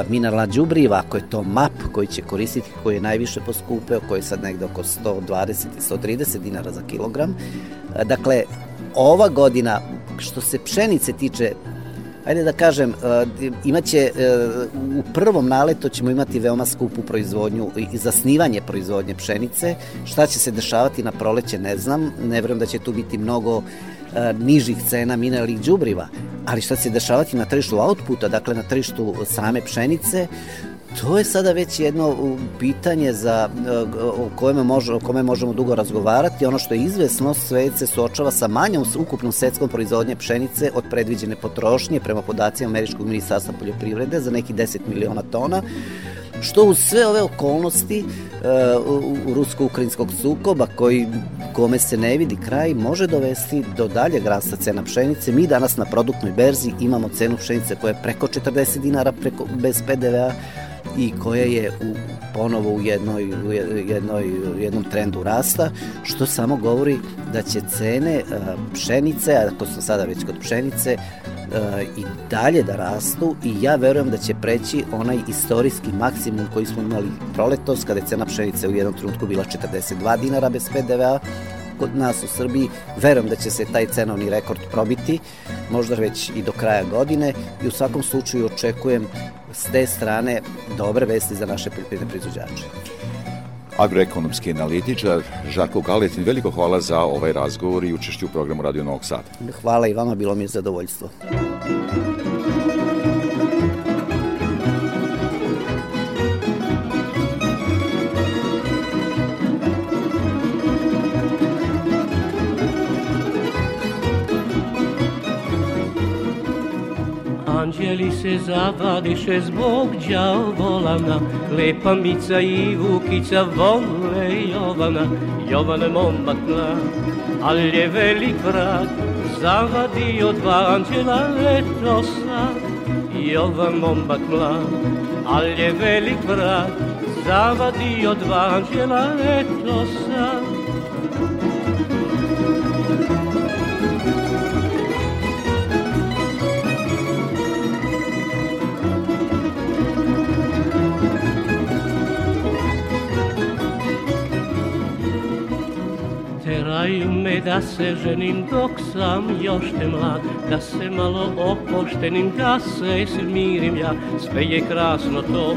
[SPEAKER 11] mineralna džubriva, ako je to MAP koji će koristiti, koji je najviše poskupeo, koji je sad negde oko 120 i 130 dinara za kilogram. Dakle, ova godina, što se pšenice tiče, ajde da kažem, uh, imaće uh, u prvom naletu ćemo imati veoma skupu proizvodnju i zasnivanje proizvodnje pšenice. Šta će se dešavati na proleće ne znam, ne verujem da će tu biti mnogo uh, nižih cena mineralnih đubriva, ali šta će se dešavati na tržištu outputa, dakle na tržištu same pšenice, To je sada već jedno pitanje za, o, kome može, o kome možemo dugo razgovarati. Ono što je izvesno, svet se suočava sa manjom ukupnom svetskom proizvodnje pšenice od predviđene potrošnje prema podacima Američkog ministarstva poljoprivrede za neki 10 miliona tona što uz sve ove okolnosti uh, rusko-ukrajinskog sukoba koji kome se ne vidi kraj može dovesti do daljeg rasta cena pšenice. Mi danas na produktnoj berzi imamo cenu pšenice koja je preko 40 dinara preko, bez PDV-a i koja je u, ponovo u jednoj, u jednoj, jednom trendu rasta, što samo govori da će cene pšenice, ako smo sada već kod pšenice, i dalje da rastu i ja verujem da će preći onaj istorijski maksimum koji smo imali proletos, kada je cena pšenice u jednom trenutku bila 42 dinara bez PDV-a, kod nas u Srbiji. Verujem da će se taj cenovni rekord probiti, možda već i do kraja godine i u svakom slučaju očekujem s te strane dobre vesti za naše poljoprivredne proizvođače.
[SPEAKER 10] Agroekonomski analitičar Žarko Galetin, veliko hvala za ovaj razgovor i učešću u programu Radio Novog Sada.
[SPEAKER 11] Hvala i vama, bilo mi je zadovoljstvo.
[SPEAKER 12] Anđeli se zavadiše zbog djavolana, lepa Mica i Vukica vole Jovana, Jovana momak al je velik vrat, zavadio dva anđela letosa. Jovan momak mlad, al je velik vrat, zavadio dva anđela letosa. Teraju me da se ženim dok sam još te mlad Da se malo opoštenim, da se smirim ja. Sve je krasno to,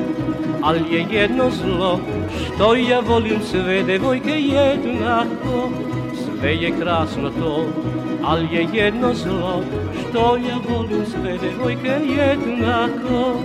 [SPEAKER 12] ali je jedno zlo Što ja volim sve devojke jednako. Sve je krasno to, ali je jedno zlo Što ja volim sve devojke jednako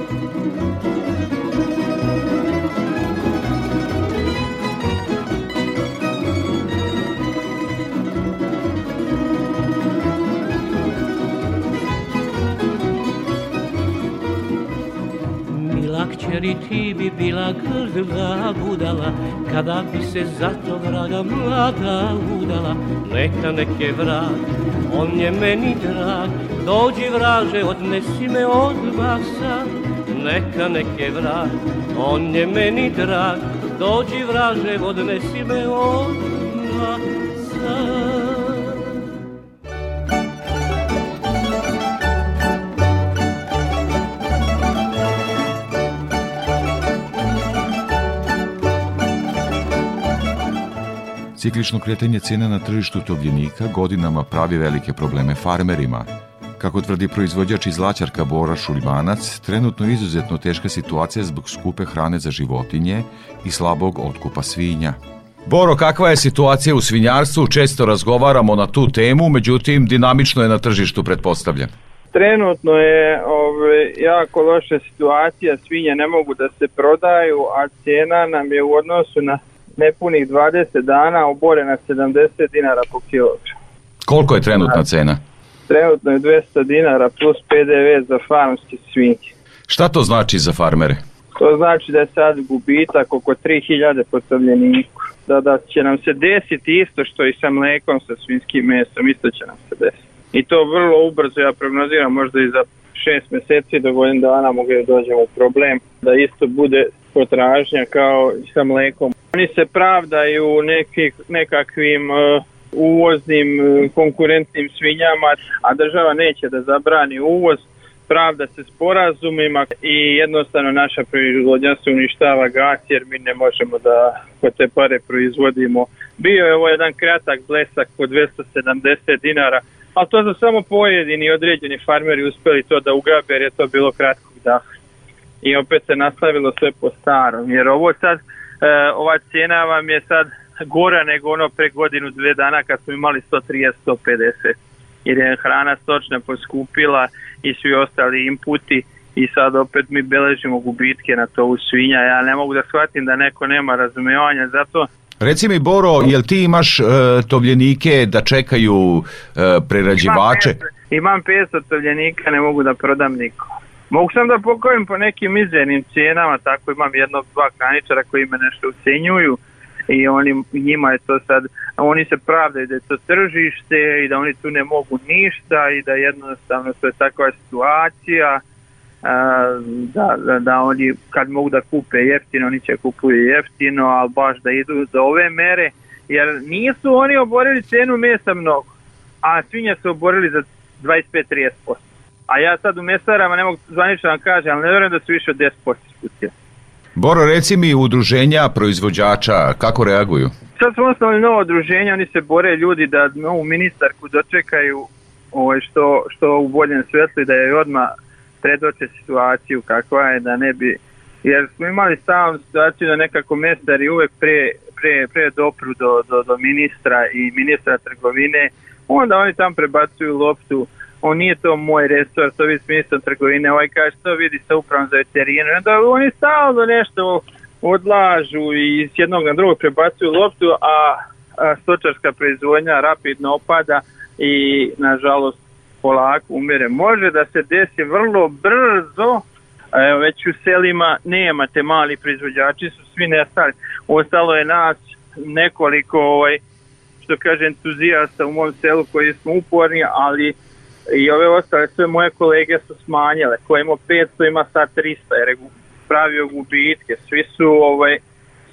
[SPEAKER 12] kćeri ti bi bila grdla budala Kada bi se zato vraga mlada udala. Neka neke vrag, on je meni drag Dođi vraže, odnesi me od vasa. Neka neke vrag, on je meni drag Dođi vraže, odnesi me od vasa
[SPEAKER 2] Ciklično kretanje cena na tržištu tobljenika godinama pravi velike probleme farmerima. Kako tvrdi proizvođač iz Laćarka Bora Šulimanac, trenutno je izuzetno teška situacija zbog skupe hrane za životinje i slabog otkupa svinja. Boro, kakva je situacija u svinjarstvu? Često razgovaramo na tu temu, međutim, dinamično je na tržištu, pretpostavljam.
[SPEAKER 13] Trenutno je ove, jako loša situacija, svinje ne mogu da se prodaju, a cena nam je u odnosu na nepunih 20 dana oborena 70 dinara po kilogram.
[SPEAKER 2] Koliko je trenutna cena?
[SPEAKER 13] Trenutno je 200 dinara plus PDV za farmske svinje.
[SPEAKER 2] Šta to znači za farmere?
[SPEAKER 13] To znači da je sad gubitak oko 3000 postavljeniku. Da, da će nam se desiti isto što i sa mlekom, sa svinskim mesom, isto će nam se desiti. i to vrlo ubrzo ja prognoziram možda i za šest meseci do godin dana mogu da dođemo u problem da isto bude potražnja kao i sa mlekom. Oni se pravdaju nekih, nekakvim uh, uvoznim uh, konkurentnim svinjama, a država neće da zabrani uvoz, pravda se sporazumima i jednostavno naša proizvodnja se uništava gas jer mi ne možemo da po te pare proizvodimo. Bio je ovo jedan kratak blesak po 270 dinara, ali to su samo pojedini određeni farmeri uspeli to da ugrabe jer je to bilo kratkog daha. I opet se nastavilo sve po starom, jer ovo sad, e, ova cijena vam je sad gora nego ono pre godinu, dve dana kad smo imali 130-150 jer je hrana stočna poskupila i svi ostali inputi i sad opet mi beležimo gubitke na to u svinja. Ja ne mogu da shvatim da neko nema razumevanja, zato
[SPEAKER 2] Reci mi Boro, jel ti imaš e, tovljenike da čekaju e, prerađivače?
[SPEAKER 13] Imam 500, imam 500 tovljenika, ne mogu da prodam niko. Mogu sam da pokojim po nekim mizernim cijenama, tako imam jednog, dva kraničara koji me nešto ucenjuju i oni, njima je to sad, oni se pravdaju da je to tržište i da oni tu ne mogu ništa i da jednostavno to je takva situacija da, da, da oni kad mogu da kupe jeftino, oni će kupuju jeftino, ali baš da idu do ove mere, jer nisu oni oborili cenu mesa mnogo, a svinja su oborili za 25-30%. A ja sad u mesarama ne mogu zvanično da vam kažem, ali ne verujem da su više od 10% spustili.
[SPEAKER 2] Boro, reci mi udruženja proizvođača, kako reaguju?
[SPEAKER 13] Sad smo osnovali novo udruženje, oni se bore ljudi da novu ministarku dočekaju ovaj, što, što u boljem svetlu i da je odmah predoče situaciju kakva je da ne bi jer smo imali stalnu situaciju da nekako mesari uvek pre, pre, pre dopru do, do, do ministra i ministra trgovine onda oni tam prebacuju loptu on nije to moj resor, to vidi s ministrom trgovine, ovaj kaže to vidi sa upravom za veterinu, onda oni stalno nešto odlažu i s jednog na drugog prebacuju loptu, a, a stočarska proizvodnja rapidno opada i nažalost polako umire. Može da se desi vrlo brzo, evo, već u selima nemate mali proizvođači, su svi nestali. Ostalo je nas nekoliko, ovaj, što kaže, entuzijasta u mom selu koji smo uporni, ali i ove ostale sve moje kolege su smanjile. Ko ima 500 ima sad 300 jer je pravio gubitke. Svi su ovaj,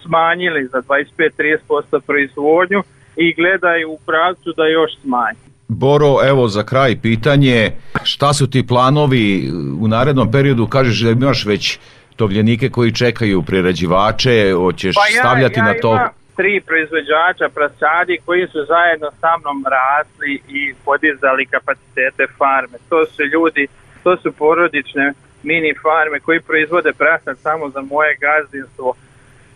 [SPEAKER 13] smanjili za 25-30% proizvodnju i gledaju u pravcu da još smanji.
[SPEAKER 2] Boro, evo za kraj pitanje, šta su ti planovi u narednom periodu, kažeš da imaš već tovljenike koji čekaju prerađivače, hoćeš
[SPEAKER 13] pa ja,
[SPEAKER 2] stavljati
[SPEAKER 13] ja
[SPEAKER 2] na to?
[SPEAKER 13] Ima tri proizvođača prasadi koji su zajedno sa mnom rasli i podizali kapacitete farme. To su ljudi, to su porodične mini farme koji proizvode prasad samo za moje gazdinstvo.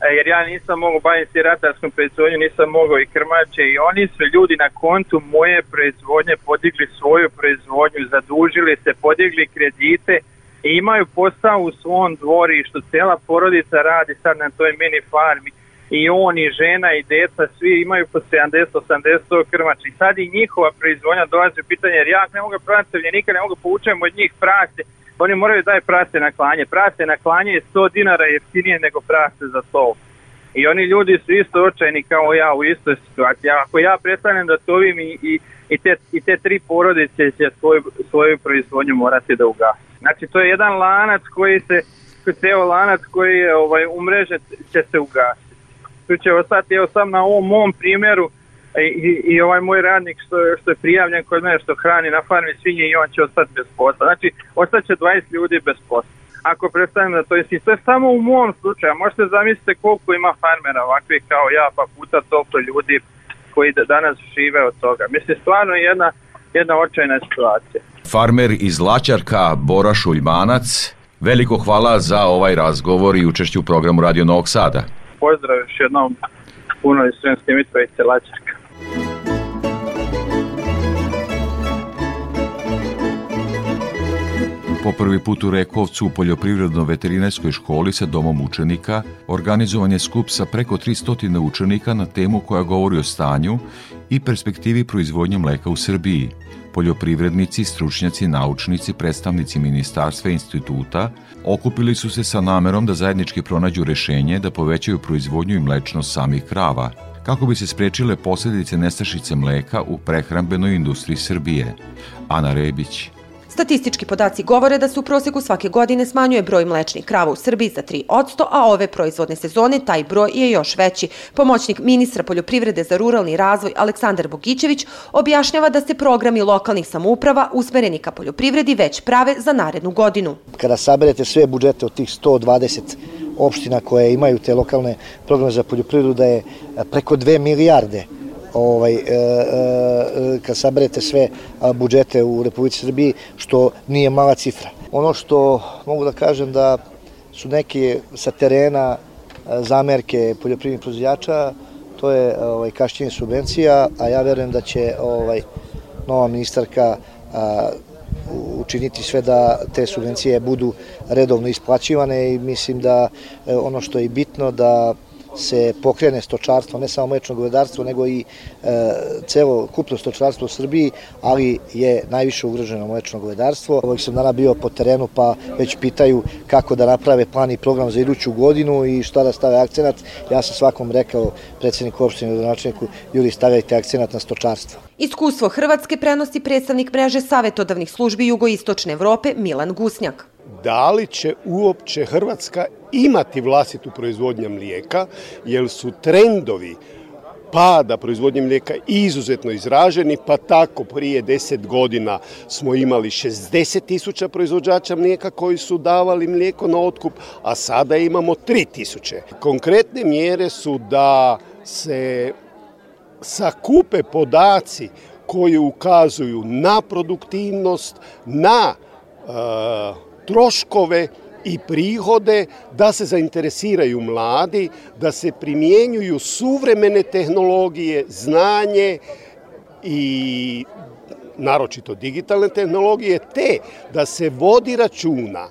[SPEAKER 13] E, jer ja nisam mogao baviti ratarskom proizvodnju, nisam mogao i krmače i oni su ljudi na kontu moje proizvodnje podigli svoju proizvodnju, zadužili se, podigli kredite i imaju posao u svom dvorištu, cela porodica radi sad na toj mini farmi i on i žena i deca svi imaju po 70-80 krmača i sad i njihova proizvodnja dolazi u pitanje jer ja ne mogu nikad ne mogu poučem od njih prase oni moraju daje prase na klanje. Prase na klanje je 100 dinara jeftinije nego prase za to. I oni ljudi su isto očajni kao ja u istoj situaciji. Ako ja prestanem da tovim i, i, i, te, i te tri porodice će svoju, svoju proizvodnju morati da ugasi. Znači to je jedan lanac koji se, ceo lanac koji je ovaj, umreže će se ugasiti. Tu će ostati, evo sam na ovom mom primjeru, i, i ovaj moj radnik što, što je prijavljen kod mene što hrani na farmi svinje i on će ostati bez posla. Znači, ostaće 20 ljudi bez posla. Ako predstavim da to je to je samo u mom slučaju. Možete zamisliti koliko ima farmera ovakvih kao ja, pa puta toliko ljudi koji danas žive od toga. Mislim, stvarno je jedna, jedna očajna situacija.
[SPEAKER 2] Farmer iz Lačarka, Bora Šuljmanac, veliko hvala za ovaj razgovor i učešću u programu Radio Novog Sada.
[SPEAKER 13] Pozdrav još jednom puno iz Sremske Mitrovice Lačarka.
[SPEAKER 2] Po prvi put u Rekovcu u poljoprivredno-veterinarskoj školi sa domom učenika organizovan je skup sa preko 300 učenika na temu koja govori o stanju i perspektivi proizvodnje mleka u Srbiji. Poljoprivrednici, stručnjaci, naučnici, predstavnici ministarstva i instituta okupili su se sa namerom da zajednički pronađu rešenje da povećaju proizvodnju i mlečnost samih krava. kako bi se sprečile posljedice nestašice mleka u prehrambenoj industriji Srbije. Ana Rebić.
[SPEAKER 14] Statistički podaci govore da se u proseku svake godine smanjuje broj mlečnih krava u Srbiji za 3%, a ove proizvodne sezone taj broj je još veći. Pomoćnik ministra poljoprivrede za ruralni razvoj Aleksandar Bogićević objašnjava da se programi lokalnih samouprava usmereni ka poljoprivredi već prave za narednu godinu.
[SPEAKER 15] Kada saberete sve budžete od tih 120 opština koje imaju te lokalne programe za poljoprivredu, da je preko 2 milijarde ovaj, e, e, kad saberete sve budžete u Republici Srbiji, što nije mala cifra. Ono što mogu da kažem da su neki sa terena zamerke poljoprivrednih proizvođača, to je ovaj, kašćenje subvencija, a ja verujem da će ovaj, nova ministarka a, učiniti sve da te subvencije budu redovno isplaćivane i mislim da e, ono što je bitno da se pokrene stočarstvo, ne samo mlečno govedarstvo, nego i e, celo kupno stočarstvo u Srbiji, ali je najviše ugroženo mlečno govedarstvo. Ovog sam dana bio po terenu pa već pitaju kako da naprave plan i program za iduću godinu i šta da stave akcenat. Ja sam svakom rekao predsedniku opštine i gradonačelniku, ljudi stavljajte akcenat na stočarstvo.
[SPEAKER 14] Iskustvo Hrvatske prenosi predstavnik mreže savetodavnih službi jugoistočne Evrope Milan Gusnjak
[SPEAKER 16] da li će uopće Hrvatska imati vlastitu proizvodnju mlijeka, jer su trendovi pada proizvodnje mlijeka izuzetno izraženi, pa tako prije 10 godina smo imali 60 tisuća proizvođača mlijeka koji su davali mlijeko na otkup, a sada imamo 3 tisuće. Konkretne mjere su da se sakupe podaci koji ukazuju na produktivnost, na uh, troškove i prihode, da se zainteresiraju mladi, da se primjenjuju suvremene tehnologije, znanje i naročito digitalne tehnologije, te da se vodi računa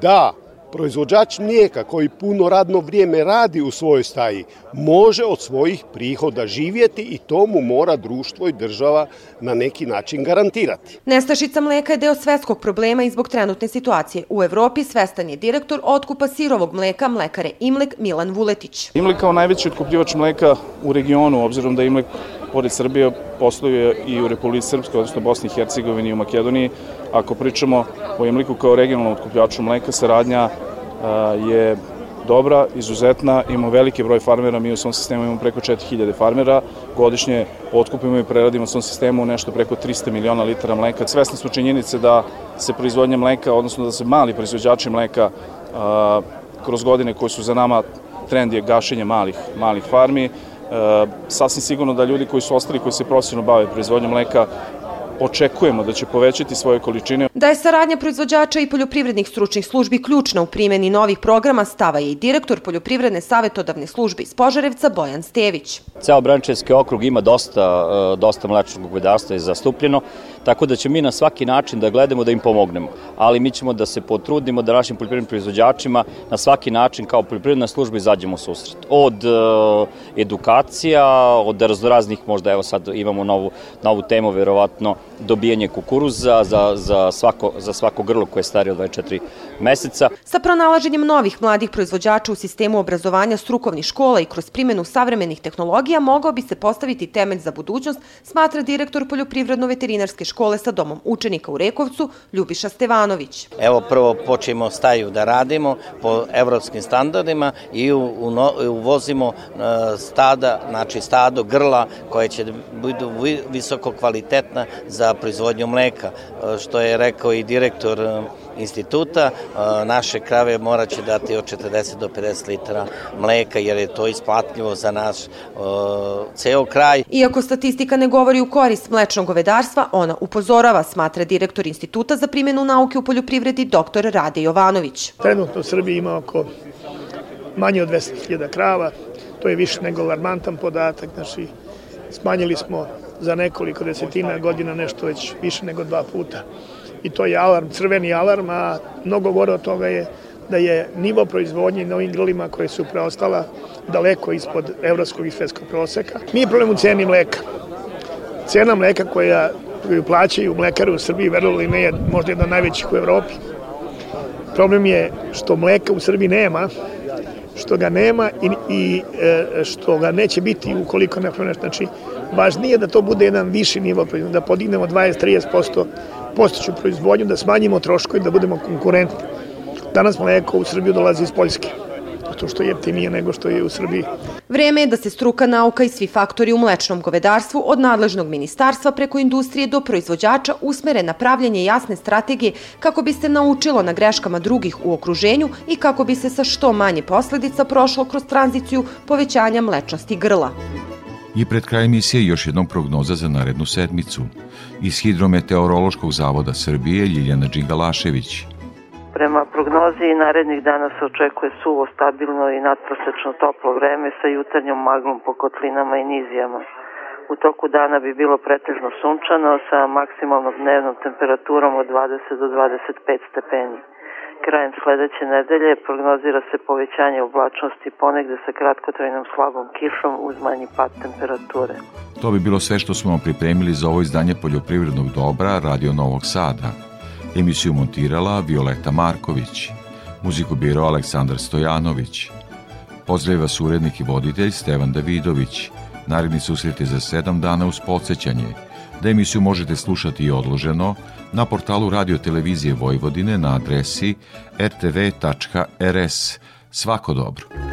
[SPEAKER 16] da proizvođač mlijeka koji puno radno vrijeme radi u svojoj staji može od svojih prihoda živjeti i to mu mora društvo i država na neki način garantirati.
[SPEAKER 14] Nestašica mleka je deo svetskog problema i zbog trenutne situacije. U Evropi svestan je direktor otkupa sirovog mleka mlekare Imlek Milan Vuletić.
[SPEAKER 17] Imlek kao najveći otkupljivač mleka u regionu, obzirom da Imlek pored Srbije posluje i u Republike Srpskoj, odnosno Bosni i Hercegovini i u Makedoniji. Ako pričamo o Imliku kao regionalnom otkupljaču mleka, saradnja je dobra, izuzetna, imamo veliki broj farmera, mi u svom sistemu imamo preko 4000 farmera, godišnje otkupimo i preradimo u svom sistemu nešto preko 300 miliona litara mleka. Svesni smo činjenice da se proizvodnja mleka, odnosno da se mali proizvođači mleka a, kroz godine koje su za nama trend je gašenje malih, malih farmi. Sasvim sigurno da ljudi koji su ostali, koji se profesionalno bave proizvodnjom mleka, očekujemo da će povećati svoje količine.
[SPEAKER 14] Da je saradnja proizvođača i poljoprivrednih stručnih službi ključna u primjeni novih programa stava je i direktor poljoprivredne savetodavne službe iz Požarevca Bojan Stević.
[SPEAKER 18] Ceo Brančevski okrug ima dosta, e, dosta mlečnog govedarstva i zastupljeno, tako da ćemo mi na svaki način da gledamo da im pomognemo. Ali mi ćemo da se potrudimo da našim poljoprivrednim proizvođačima na svaki način kao poljoprivredna služba izađemo u susret. Od uh, edukacija, od raznoraznih, možda evo sad imamo novu, novu temu, verovatno dobijanje kukuruza za, za, svako, za svako grlo koje je starije od 24 meseca.
[SPEAKER 14] Sa pronalaženjem novih mladih proizvođača u sistemu obrazovanja strukovnih škola i kroz primjenu savremenih tehnologija mogao bi se postaviti temelj za budućnost, smatra direktor Poljoprivredno-veterinarske škole sa domom učenika u Rekovcu, Ljubiša Stevanović.
[SPEAKER 11] Evo prvo počemo staju da radimo po evropskim standardima i uvozimo e, stada, znači stado grla koje će budu visoko kvalitetna za proizvodnju mleka, e, što je rekao i direktor instituta, naše krave moraće dati od 40 do 50 litara mleka jer je to isplatljivo za naš ceo kraj.
[SPEAKER 14] Iako statistika ne govori u korist mlečnog govedarstva, ona upozorava, smatra direktor instituta za primjenu nauke u poljoprivredi dr. Rade Jovanović.
[SPEAKER 19] Trenutno u Srbiji ima oko manje od 200.000 krava, to je više nego alarmantan podatak, znači smanjili smo za nekoliko desetina godina nešto već više nego dva puta i to je alarm, crveni alarm, a mnogo gore od toga je da je nivo proizvodnje na ovim grlima koje su preostala daleko ispod evropskog i svetskog proseka. Mi problem u ceni mleka. Cena mleka koja koju plaćaju mlekare u Srbiji, verovali ne, je možda jedna najvećih u Evropi. Problem je što mleka u Srbiji nema što ga nema i, i e, što ga neće biti ukoliko ne promene. Znači, važnije da to bude jedan viši nivo da podignemo 20-30% postoću proizvodnju, da smanjimo troškove i da budemo konkurentni. Danas mleko u Srbiju dolazi iz Poljske zato što je jeftinije nego što je u Srbiji.
[SPEAKER 14] Vreme je da se struka nauka i svi faktori u mlečnom govedarstvu od nadležnog ministarstva preko industrije do proizvođača usmere na pravljanje jasne strategije kako bi se naučilo na greškama drugih u okruženju i kako bi se sa što manje posledica prošlo kroz tranziciju povećanja mlečnosti grla.
[SPEAKER 2] I pred kraj emisije još jednom prognoza za narednu sedmicu. Iz Hidrometeorološkog zavoda Srbije Ljiljana Đingalašević.
[SPEAKER 4] Prema prognozi narednih dana se očekuje suvo, stabilno i nadprosečno toplo vreme sa jutarnjom maglom po kotlinama i nizijama. U toku dana bi bilo pretežno sunčano sa maksimalnom dnevnom temperaturom od 20 do 25 stepeni. Krajem sledeće nedelje prognozira se povećanje oblačnosti ponegde sa kratkotrajnom slabom kišom uz manji pad temperature.
[SPEAKER 2] To bi bilo sve što smo vam pripremili za ovo izdanje poljoprivrednog dobra Radio Novog Sada. Emisiju montirala Violeta Marković, muziku biro Aleksandar Stojanović. Pozdravlja vas urednik i voditelj Stevan Davidović. Naredni susret je za sedam dana uz podsjećanje da emisiju možete slušati i odloženo na portalu Radio Televizije Vojvodine na adresi rtv.rs. Svako dobro.